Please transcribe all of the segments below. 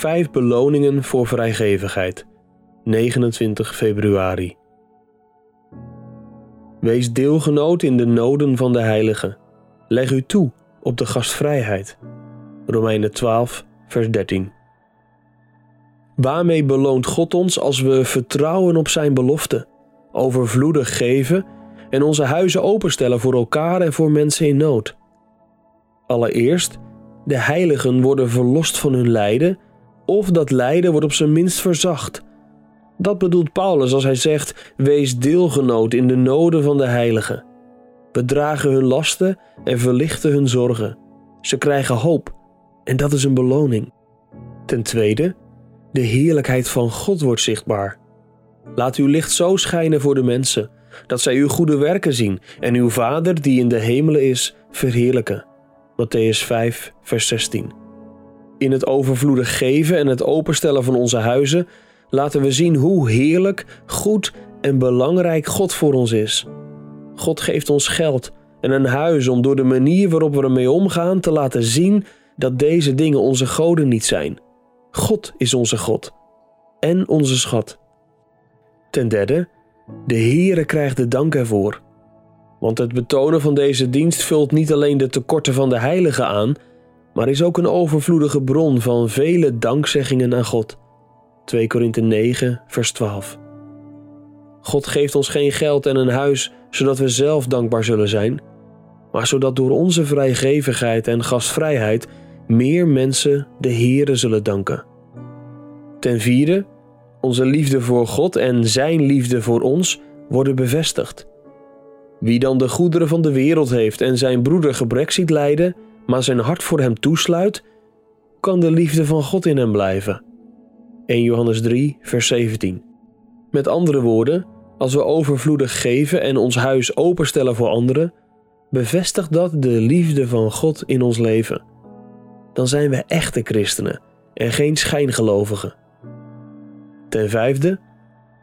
Vijf beloningen voor vrijgevigheid. 29 februari. Wees deelgenoot in de noden van de heiligen. Leg u toe op de gastvrijheid. Romeinen 12, vers 13. Waarmee beloont God ons als we vertrouwen op Zijn belofte, overvloedig geven en onze huizen openstellen voor elkaar en voor mensen in nood? Allereerst, de heiligen worden verlost van hun lijden, of dat lijden wordt op zijn minst verzacht. Dat bedoelt Paulus als hij zegt: Wees deelgenoot in de noden van de heiligen. We dragen hun lasten en verlichten hun zorgen. Ze krijgen hoop en dat is een beloning. Ten tweede, de heerlijkheid van God wordt zichtbaar. Laat uw licht zo schijnen voor de mensen, dat zij uw goede werken zien en uw Vader die in de hemelen is, verheerlijken. Matthäus 5, vers 16. In het overvloedig geven en het openstellen van onze huizen laten we zien hoe heerlijk, goed en belangrijk God voor ons is. God geeft ons geld en een huis om door de manier waarop we ermee omgaan te laten zien dat deze dingen onze goden niet zijn. God is onze God en onze schat. Ten derde, de Heere krijgt de dank ervoor. Want het betonen van deze dienst vult niet alleen de tekorten van de heiligen aan, maar is ook een overvloedige bron van vele dankzeggingen aan God. 2 Korinthe 9, vers 12. God geeft ons geen geld en een huis zodat we zelf dankbaar zullen zijn, maar zodat door onze vrijgevigheid en gastvrijheid meer mensen de Heere zullen danken. Ten vierde, onze liefde voor God en Zijn liefde voor ons worden bevestigd. Wie dan de goederen van de wereld heeft en zijn broeder gebrek ziet lijden, maar zijn hart voor hem toesluit, kan de liefde van God in hem blijven. 1 Johannes 3, vers 17. Met andere woorden, als we overvloedig geven en ons huis openstellen voor anderen, bevestigt dat de liefde van God in ons leven. Dan zijn we echte christenen en geen schijngelovigen. Ten vijfde,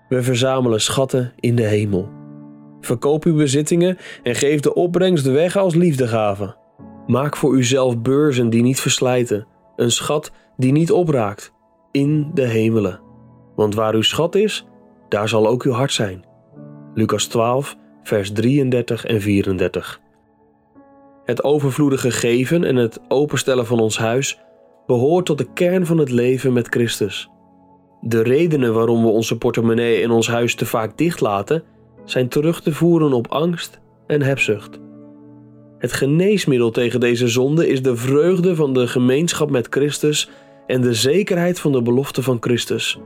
we verzamelen schatten in de hemel. Verkoop uw bezittingen en geef de opbrengst weg als liefdegave. Maak voor uzelf beurzen die niet verslijten, een schat die niet opraakt, in de hemelen. Want waar uw schat is, daar zal ook uw hart zijn. Lucas 12, vers 33 en 34. Het overvloedige geven en het openstellen van ons huis behoort tot de kern van het leven met Christus. De redenen waarom we onze portemonnee in ons huis te vaak dichtlaten, zijn terug te voeren op angst en hebzucht. Het geneesmiddel tegen deze zonde is de vreugde van de gemeenschap met Christus en de zekerheid van de belofte van Christus.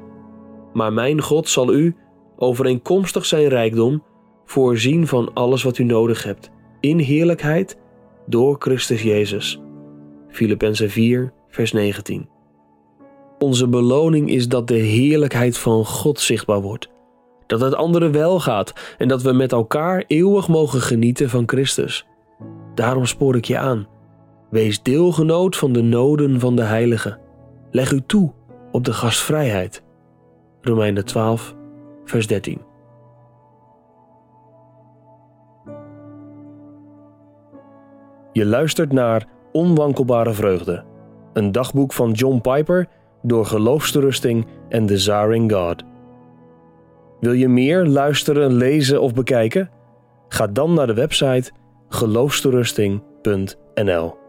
Maar mijn God zal u, overeenkomstig zijn rijkdom, voorzien van alles wat u nodig hebt, in heerlijkheid door Christus Jezus. Filippenzen 4, vers 19. Onze beloning is dat de heerlijkheid van God zichtbaar wordt, dat het anderen wel gaat en dat we met elkaar eeuwig mogen genieten van Christus. Daarom spoor ik je aan. Wees deelgenoot van de noden van de heiligen. Leg u toe op de gastvrijheid. Romeinen 12, vers 13. Je luistert naar Onwankelbare Vreugde, een dagboek van John Piper door Geloofsterusting en Desiring God. Wil je meer luisteren, lezen of bekijken? Ga dan naar de website geloofsterusting.nl.